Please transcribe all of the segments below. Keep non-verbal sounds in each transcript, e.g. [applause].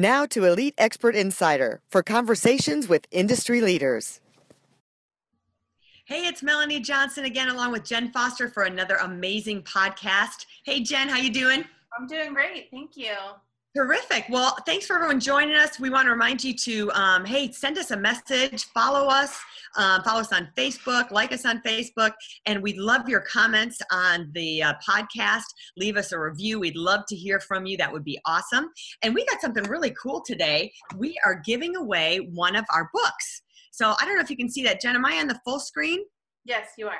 Now to Elite Expert Insider for conversations with industry leaders. Hey, it's Melanie Johnson again, along with Jen Foster for another amazing podcast. Hey, Jen, how you doing? I'm doing great, thank you. Terrific. Well, thanks for everyone joining us. We want to remind you to, um, hey, send us a message, follow us, um, follow us on Facebook, like us on Facebook, and we'd love your comments on the uh, podcast. Leave us a review. We'd love to hear from you. That would be awesome. And we got something really cool today. We are giving away one of our books. So I don't know if you can see that. Jen, am I on the full screen? Yes, you are.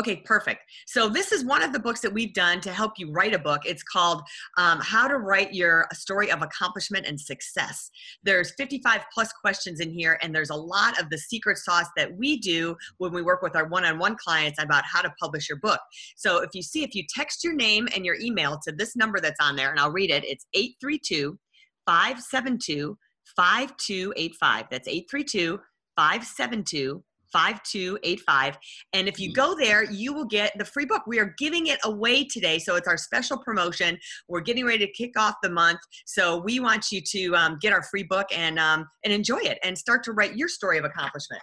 Okay, perfect. So this is one of the books that we've done to help you write a book. It's called um, "How to Write Your Story of Accomplishment and Success." There's 55 plus questions in here, and there's a lot of the secret sauce that we do when we work with our one-on-one clients about how to publish your book. So if you see, if you text your name and your email to this number that's on there, and I'll read it. It's 832 572 5285. That's 832 572 5285. And if you go there, you will get the free book. We are giving it away today. So it's our special promotion. We're getting ready to kick off the month. So we want you to um, get our free book and, um, and enjoy it and start to write your story of accomplishment.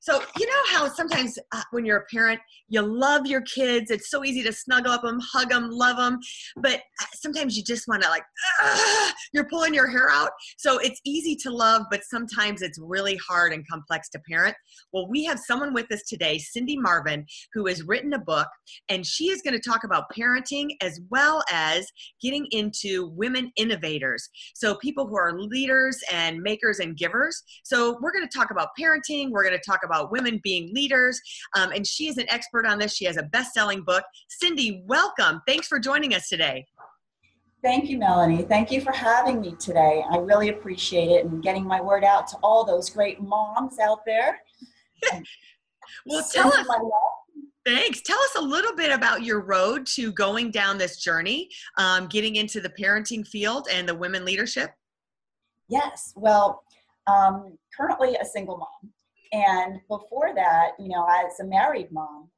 So, you know how sometimes uh, when you're a parent, you love your kids. It's so easy to snuggle up them, hug them, love them. But uh, sometimes you just want to, like, you're pulling your hair out. So, it's easy to love, but sometimes it's really hard and complex to parent. Well, we have someone with us today, Cindy Marvin, who has written a book, and she is going to talk about parenting as well as getting into women innovators. So, people who are leaders and makers and givers. So, we're going to talk about parenting. We're going to talk about women being leaders. Um, and she is an expert on this. She has a best selling book. Cindy, welcome. Thanks for joining us today. Thank you, Melanie. Thank you for having me today. I really appreciate it and getting my word out to all those great moms out there. [laughs] well, tell us. Thanks. Tell us a little bit about your road to going down this journey, um, getting into the parenting field and the women leadership. Yes. Well, um, currently a single mom. And before that, you know, as a married mom,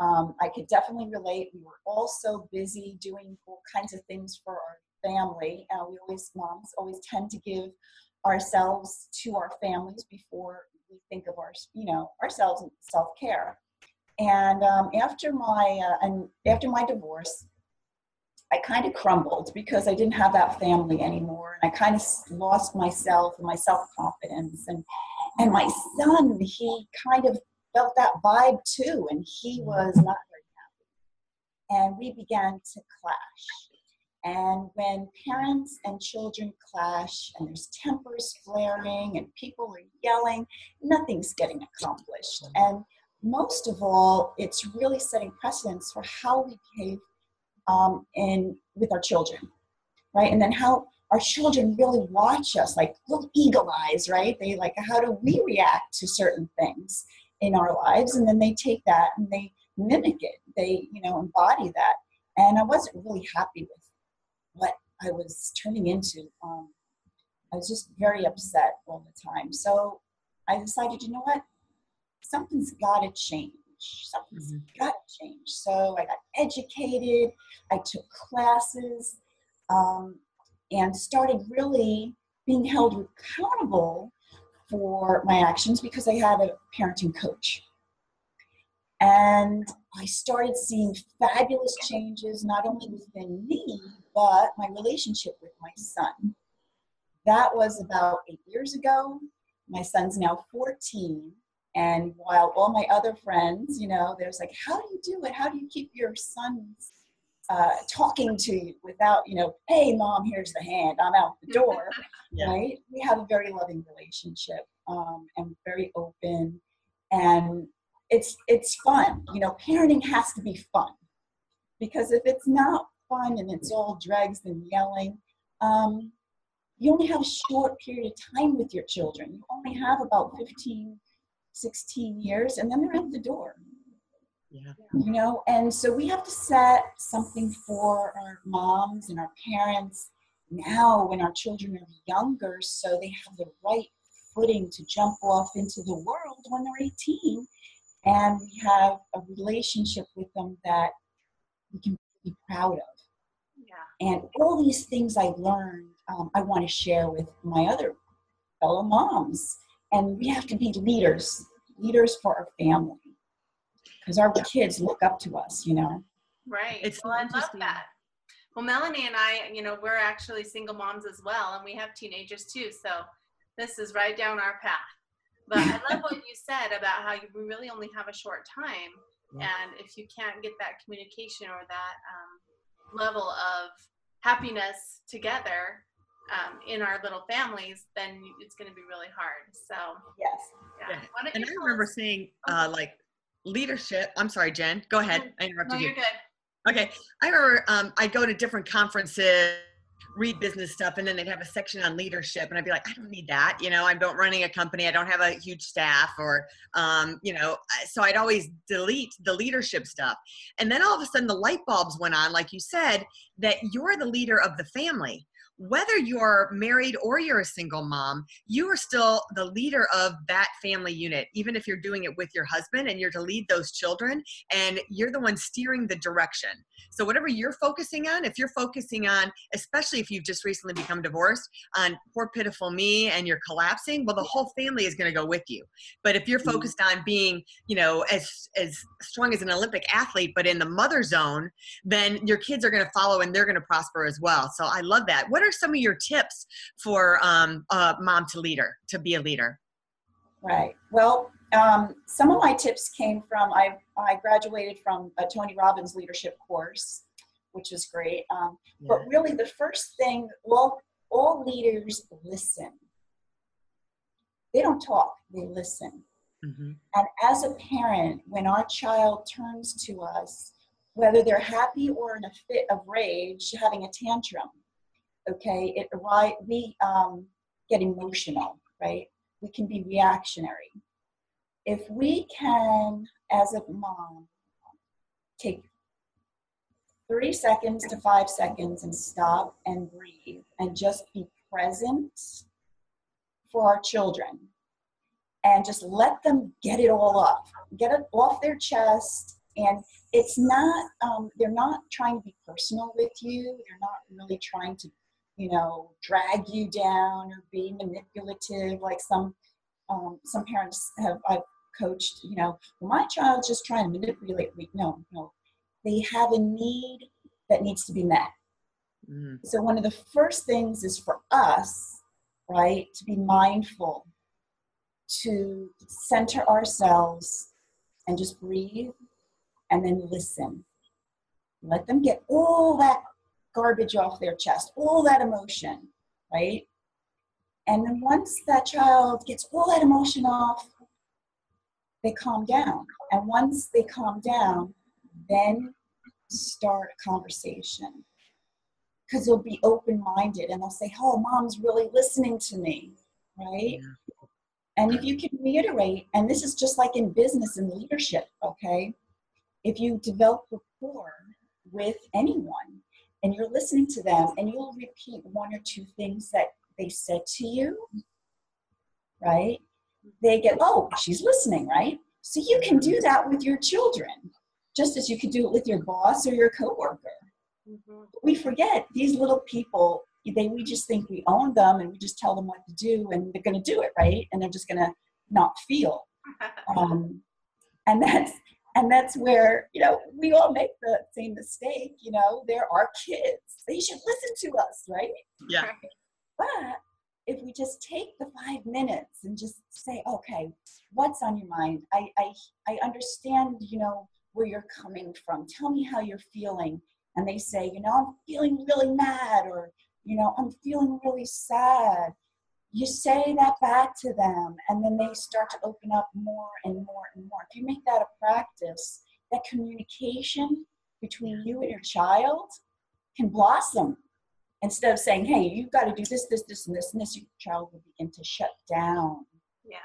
um, I could definitely relate. We were all so busy doing all kinds of things for our family. Uh, we always, moms always tend to give ourselves to our families before we think of our, you know, ourselves and self care. And um, after my uh, and after my divorce, I kind of crumbled because I didn't have that family anymore, and I kind of lost myself and my self confidence and and my son, he kind of felt that vibe too, and he mm-hmm. was not very happy. And we began to clash. And when parents and children clash and there's tempers flaring and people are yelling, nothing's getting accomplished. Mm-hmm. And most of all, it's really setting precedents for how we behave um, in, with our children, right? And then how our children really watch us like little eagle eyes, right? They like, how do we react to certain things in our lives? And then they take that and they mimic it. They, you know, embody that. And I wasn't really happy with what I was turning into. Um, I was just very upset all the time. So I decided, you know what? Something's got to change. Something's mm-hmm. got to change. So I got educated. I took classes. Um, and started really being held accountable for my actions because I had a parenting coach. And I started seeing fabulous changes, not only within me, but my relationship with my son. That was about eight years ago. My son's now 14. And while all my other friends, you know, there's like, how do you do it? How do you keep your son's uh, talking to you without, you know, hey, mom, here's the hand, I'm out the door, [laughs] yeah. right? We have a very loving relationship um, and very open, and it's it's fun. You know, parenting has to be fun because if it's not fun and it's all dregs and yelling, um, you only have a short period of time with your children. You only have about 15, 16 years, and then they're out the door. Yeah. You know, and so we have to set something for our moms and our parents now when our children are younger so they have the right footing to jump off into the world when they're 18 and we have a relationship with them that we can be proud of. Yeah. And all these things I learned, um, I want to share with my other fellow moms. And we have to be leaders, leaders for our family, because our kids look up to us, you know. Right. It's well, I love that. Well, Melanie and I, you know, we're actually single moms as well, and we have teenagers too. So this is right down our path. But I love what you said about how you, we really only have a short time, Yeah. and if you can't get that communication or that um, level of happiness together um, in our little families, then it's going to be really hard. So Yes. yeah. Yeah. And I remember us- saying, uh, like, leadership. I'm sorry, Jen. Go ahead. I interrupted you. you're good. Okay. I remember um, I go to different conferences, read business stuff, and then they'd have a section on leadership. And I'd be like, I don't need that. You know, I'm not running a company. I don't have a huge staff or, um, you know, so I'd always delete the leadership stuff. And then all of a sudden the light bulbs went on, like you said, that you're the leader of the family. Whether you're married or you're a single mom, you are still the leader of that family unit, even if you're doing it with your husband and you're to lead those children and you're the one steering the direction. So, whatever you're focusing on, if you're focusing on, especially if you've just recently become divorced, on poor, pitiful me and you're collapsing, well, the whole family is going to go with you. But if you're Mhm. focused on being, you know, as, as strong as an Olympic athlete, but in the mother zone, then your kids are going to follow and they're going to prosper as well. So, I love that. What are some of your tips for um, a mom to leader, to be a leader? Right. Well, um, some of my tips came from I, I graduated from a Tony Robbins leadership course, which was great. Um, But really, the first thing, well, all leaders listen. They don't talk, they listen. Mhm. And as a parent, when our child turns to us, whether they're happy or in a fit of rage, having a tantrum, okay, it right we um, get emotional, right? We can be reactionary. If we can, as a mom, take three seconds to five seconds and stop and breathe and just be present for our children and just let them get it all up, get it off their chest. And it's not, um, they're not trying to be personal with you. They're not really trying to, you know, drag you down or be manipulative like some um, some parents have I've coached. You know, well, my child's just trying to manipulate me. No, no, they have a need that needs to be met. Mm. So one of the first things is for us, right, to be mindful, to center ourselves and just breathe and then listen. Let them get all that garbage off their chest, all that emotion, right? And then once that child gets all that emotion off, they calm down. And once they calm down, then start a conversation because they'll be open minded and they'll say, Oh, mom's really listening to me, right? Yeah. And if you can reiterate, and this is just like in business and leadership, okay? If you develop rapport with anyone and you're listening to them and you'll repeat one or two things that they said to you, right? They get, Oh, she's listening, right? So you can do that with your children, just as you could do it with your boss or your coworker Mhm. we forget these little people they we just think we own them and we just tell them what to do and they're going to do it right and they're just going to not feel [laughs] um, and that's and that's where you know we all make the same mistake you know they're our kids they should listen to us right? Yeah. but if we just take the five minutes and just say okay what's on your mind? I i, I understand you know where you're coming from. Tell me how you're feeling. And they say, you know, I'm feeling really mad or, you know, I'm feeling really sad. You say that back to them and then they start to open up more and more and more. If you make that a practice, that communication between you and your child can blossom instead of saying, hey, you've got to do this, this, this, and this, and this, your child will begin to shut down. Yeah.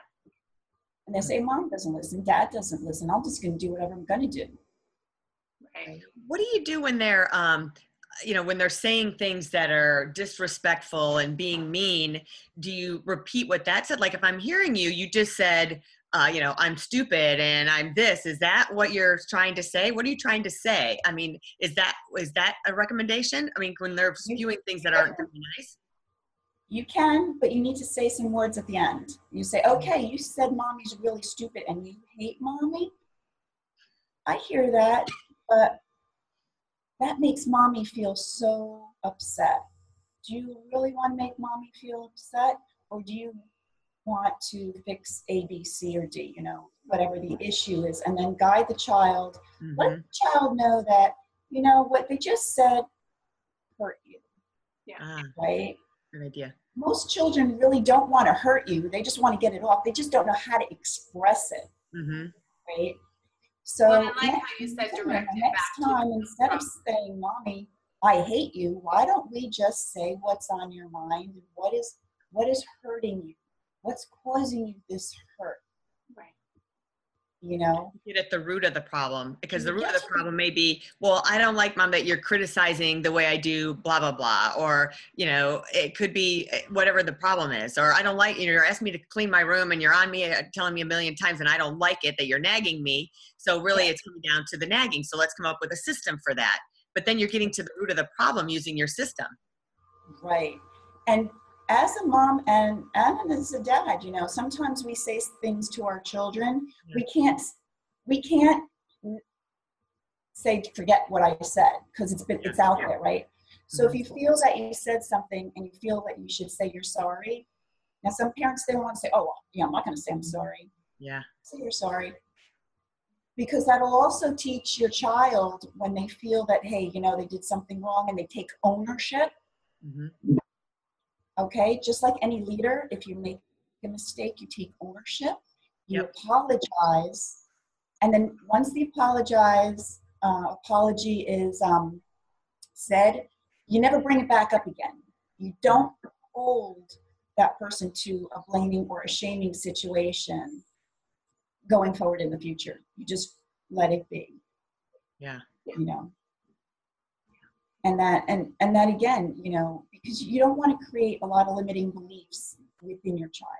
And they say, mom doesn't listen, dad doesn't listen. I'm just going to do whatever I'm going to do. Right. What do you do when they're, um, you know, when they're saying things that are disrespectful and being mean? Do you repeat what that said? Like if I'm hearing you, you just said, uh, you know, I'm stupid and I'm this. Is that what you're trying to say? What are you trying to say? I mean, is that is that a recommendation? I mean, when they're spewing things that aren't very nice. You can, but you need to say some words at the end. You say, okay, you said mommy's really stupid and you hate mommy. I hear that, but that makes mommy feel so upset. Do you really want to make mommy feel upset? Or do you want to fix A, B, C, or D, you know, whatever the issue is, and then guide the child. Let Mhm. the child know that, you know, what they just said hurt you, Ah, right? good idea. Most children really don't want to hurt you. They just want to get it off. They just don't know how to express it, hmm right? So Well, I like how next- you said yeah, direct it next time, instead of um, saying, "Mommy, I hate you," why don't we just say what's on your mind and what is what is hurting you? What's causing you this hurt? You know, Get at the root of the problem because the root of the problem may be, well, I don't like mom that you're criticizing the way I do, blah blah blah, or you know, it could be eh, whatever the problem is, or I don't like you know, you're asking me to clean my room and you're on me uh, telling me a million times and I don't like it that you're nagging me. So really, it's coming down to the nagging. So let's come up with a system for that. But then you're getting to the root of the problem using your system. right? And as a mom and and as a dad, you know, sometimes we say things to our children. We can't we can't say forget what I said because it's been it's out there, right? So if you feel that you said something and you feel that you should say you're sorry, now some parents they want to say, oh, yeah, I'm not going to say I'm sorry. Yeah. Say you're sorry. Because that'll also teach your child when they feel that, hey, you know, they did something wrong and they take ownership. hmm Okay, just like any leader, if you make a mistake, you take ownership, you Yep. apologize, and then once the apologize uh, apology is um, said, you never bring it back up again. You don't hold that person to a blaming or a shaming situation going forward in the future. You just let it be. Yeah. You know. And that and and that again, you know, because you don't want to create a lot of limiting beliefs within your child.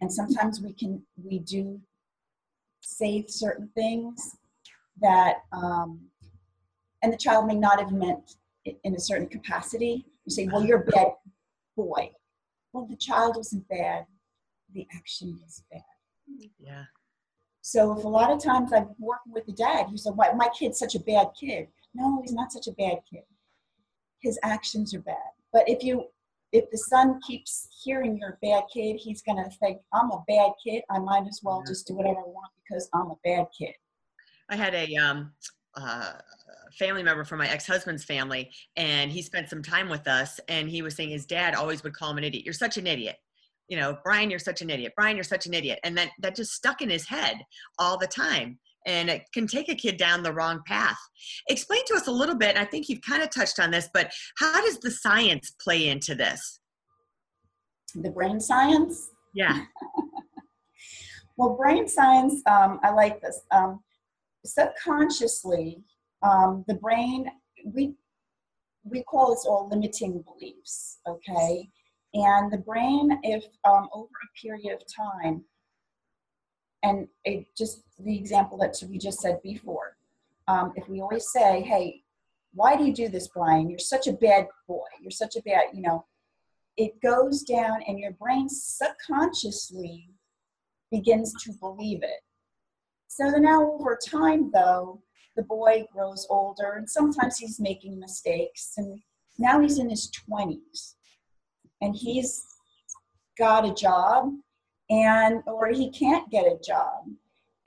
And sometimes we can we do say certain things that um, and the child may not have meant it in a certain capacity. You say, well, you're a bad boy. Well, the child wasn't bad. The action was bad. Yeah. So if a lot of times I'm working with the dad, he said, "Why my kid's such a bad kid?" No, he's not such a bad kid. His actions are bad. But if you if the son keeps hearing you're a bad kid, he's gonna think, "I'm a bad kid. I might as well just do whatever I want because I'm a bad kid." I had a um, uh, family member from my ex-husband's family, and he spent some time with us. And he was saying his dad always would call him an idiot. You're such an idiot. You know, Brian, you're such an idiot. Brian, you're such an idiot. And that that just stuck in his head all the time. And it can take a kid down the wrong path. Explain to us a little bit. I think you've kind of touched on this, but how does the science play into this? The brain science. Yeah. [laughs] Well, brain science, um, I like this. Um, subconsciously, um, the brain, we, we call this all limiting beliefs, okay? And the brain, if um, over a period of time, and it just the example that we just said before, um, if we always say, hey, why do you do this, Brian? You're such a bad boy. You're such a bad, you know, it goes down and your brain subconsciously begins to believe it. So then now over time, though, the boy grows older and sometimes he's making mistakes. And now he's in his 20s and he's got a job and or he can't get a job.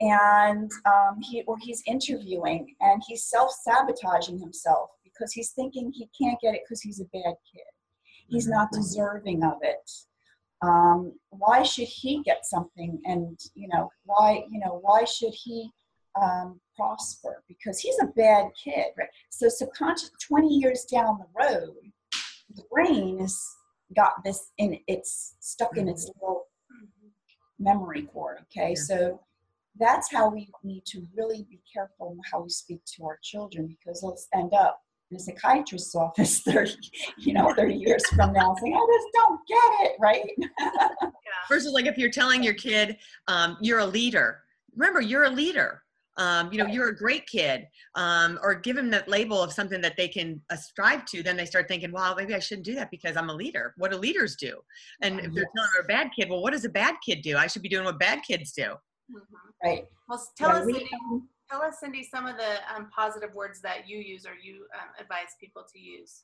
And um, he or he's interviewing and he's self-sabotaging himself because he's thinking he can't get it because he's a bad kid. He's not deserving of it. Um, why should he get something and you know why you know why should he um, prosper? Because he's a bad kid right? So subconscious 20 years down the road the brain has got this in it's stuck in its little memory core okay Yeah. so that's how we need to really be careful how we speak to our children because let's end up in a psychiatrist's office [laughs] 30 you know 30 years from now saying i just don't get it right Yeah. [laughs] versus like if you're telling your kid um, you're a leader remember you're a leader um, you know you're a great kid um, or give them that label of something that they can uh, strive to then they start thinking wow maybe i shouldn't do that because i'm a leader. What do leaders do? And if they're telling her a bad kid well what does a bad kid do? I should be doing what bad kids do. Mhm. right. Well, tell Yeah, us, we- Cindy, tell us, Cindy, some of the um, positive words that you use or you um, advise people to use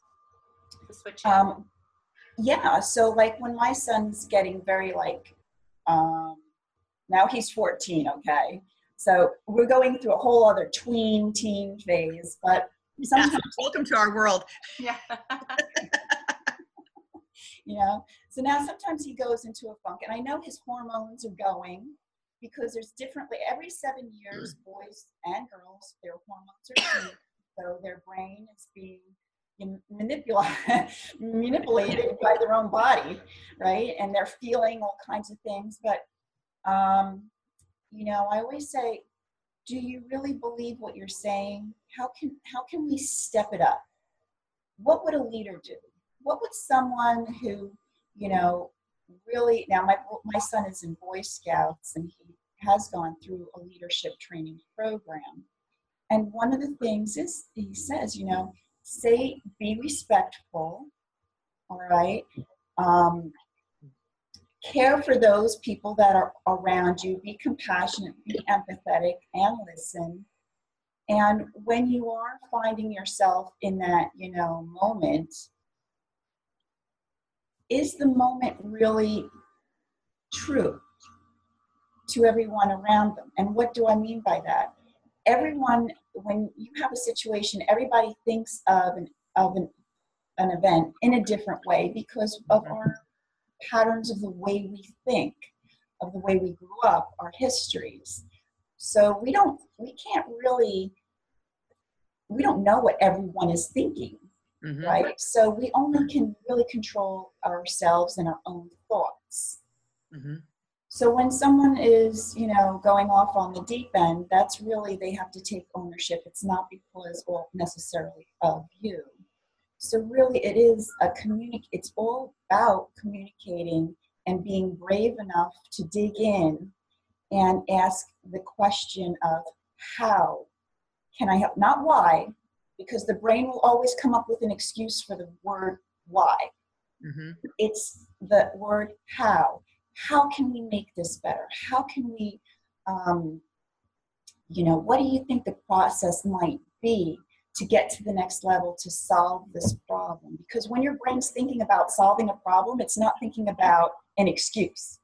to switch um yeah so like when my son's getting very like um now he's 14 okay so we're going through a whole other tween teen phase but sometimes welcome to our world yeah. [laughs] you know so now sometimes he goes into a funk and i know his hormones are going because there's differently every seven years boys and girls their hormones are [coughs] so their brain is being manipulated [laughs] manipulated by their own body right and they're feeling all kinds of things but um you know i always say do you really believe what you're saying? How can how can we step it up? What would a leader do? What would someone who you know really now my my son is in boy scouts and he has gone through a leadership training program. And one of the things is he says you know say be respectful all right? Um, care for those people that are around you be compassionate be empathetic and listen. And when you are finding yourself in that you know moment is the moment really true to everyone around them? And what do i mean by that? Everyone when you have a situation everybody thinks of an of an, an event in a different way because of mm-hmm. our patterns of the way we think of the way we grew up our histories so we don't we can't really we don't know what everyone is thinking Mhm. right so we only can really control ourselves and our own thoughts Mhm. so when someone is, you know, going off on the deep end, that's really they have to take ownership. It's not because or necessarily of you. So really, it is a communic. It's all about communicating and being brave enough to dig in and ask the question of how can I help? Not why, because the brain will always come up with an excuse for the word why Mhm. it's the word how how can we make this better how can we um, you know what do you think the process might be to get to the next level to solve this problem. Because when your brain's thinking about solving a problem it's not thinking about an excuse.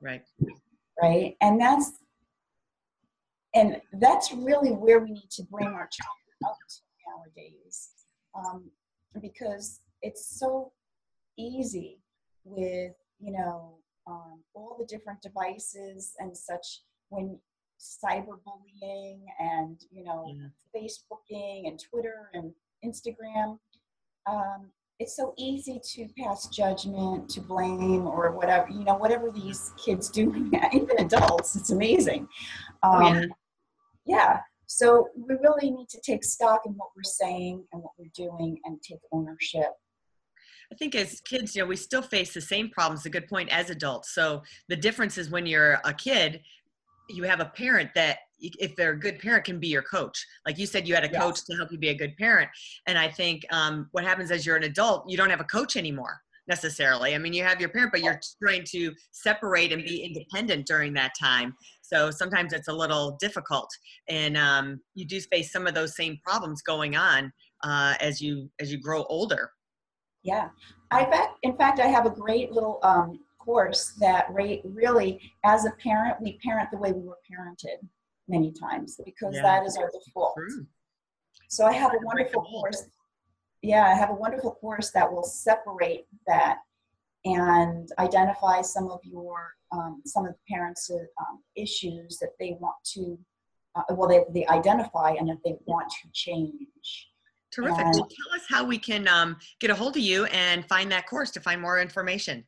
Right. Right? And that's and that's really where we need to bring our children up to nowadays. Um, because it's so easy with you know um, all the different devices and such when cyberbullying and you know Yeah. facebooking and twitter and instagram um, it's so easy to pass judgment to blame or whatever you know whatever these kids do [laughs] even adults it's amazing um, Oh, yeah. yeah so we really need to take stock in what we're saying and what we're doing and take ownership I think as kids, you know, we still face the same problems, a good point, as adults. So the difference is when you're a kid, you have a parent that, if they're a good parent, can be your coach. Like you said, you had a Yes. coach to help you be a good parent. And I think um, what happens as you're an adult, you don't have a coach anymore necessarily. I mean, you have your parent, but you're trying to separate and be independent during that time. So sometimes it's a little difficult, and um, you do face some of those same problems going on uh, as you as you grow older. Yeah, I bet. In fact, I have a great little um, course that re- really, as a parent, we parent the way we were parented many times because Yeah. that is our default. True. So I have a wonderful course. Yeah, I have a wonderful course that will separate that and identify some of your um, some of the parents' um, issues that they want to. Uh, well, they, they identify and that they want to change. Terrific. And- well, tell us how we can um, get a hold of you and find that course to find more information.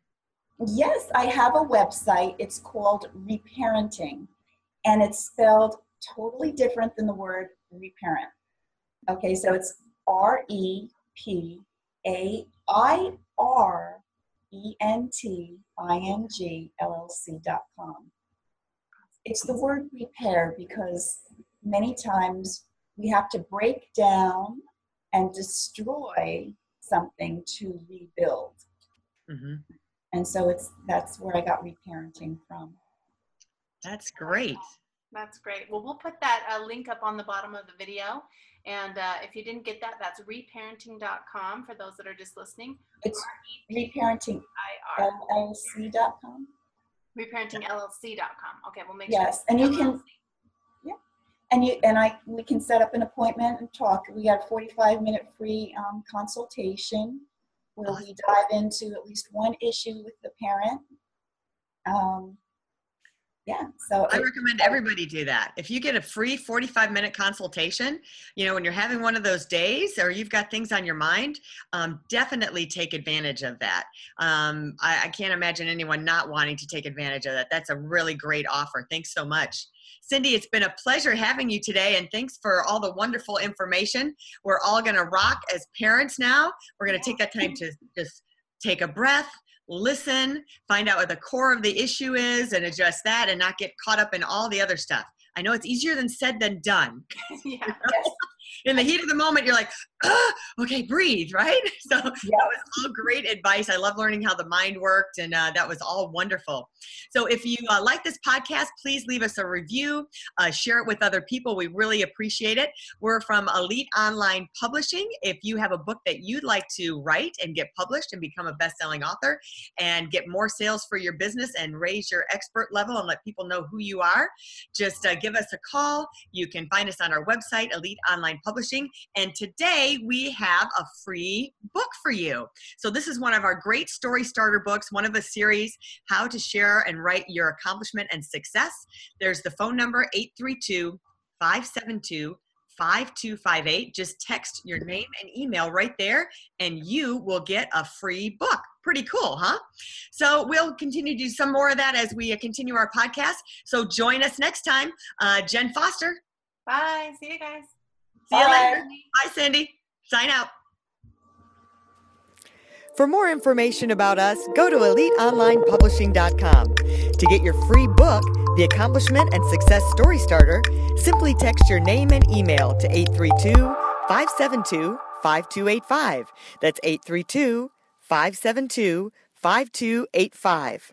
Yes, I have a website. It's called Repairenting, and it's spelled totally different than the word reparent. Okay, so it's R E P A I R E N T I N G L L C dot com. It's the word repair because many times we have to break down and destroy something to rebuild. hmm And so it's that's where I got reparenting from. That's great. That's great. Well, we'll put that uh, link up on the bottom of the video. And uh, if you didn't get that, that's repairenting.com for those that are just listening. It's R-E-P-I-R, repairentingllc.com. repairentingllc.com. Okay, we'll make sure. Yes, and you can- LLC. And you and I we can set up an appointment and talk. We got a 45 minute free um, consultation where we dive into at least one issue with the parent. Um, yeah, so I it- recommend everybody do that. If you get a free 45 minute consultation, you know, when you're having one of those days or you've got things on your mind, um, definitely take advantage of that. Um, I, I can't imagine anyone not wanting to take advantage of that. That's a really great offer. Thanks so much. Cindy, it's been a pleasure having you today, and thanks for all the wonderful information. We're all going to rock as parents now. We're going to take that time to just take a breath, listen, find out what the core of the issue is, and address that and not get caught up in all the other stuff. I know it's easier than said than done. [laughs] yeah. In the heat of the moment, you're like, okay, breathe, right? [laughs] So yes. that was all great advice. I love learning how the mind worked, and uh, that was all wonderful. So, if you uh, like this podcast, please leave us a review, uh, share it with other people. We really appreciate it. We're from Elite Online Publishing. If you have a book that you'd like to write and get published and become a best selling author and get more sales for your business and raise your expert level and let people know who you are, just uh, give us a call. You can find us on our website, Elite Online Publishing. And today we have a free book for you. So, this is one of our great story starter books, one of a series, How to Share and Write Your Accomplishment and Success. There's the phone number 832 572 5258. Just text your name and email right there, and you will get a free book. Pretty cool, huh? So, we'll continue to do some more of that as we continue our podcast. So, join us next time. Uh, Jen Foster. Bye. See you guys. See you later. Bye, Cindy. Sign out. For more information about us, go to eliteonlinepublishing.com. To get your free book, The Accomplishment and Success Story Starter, simply text your name and email to 832 572 5285. That's 832 572 5285.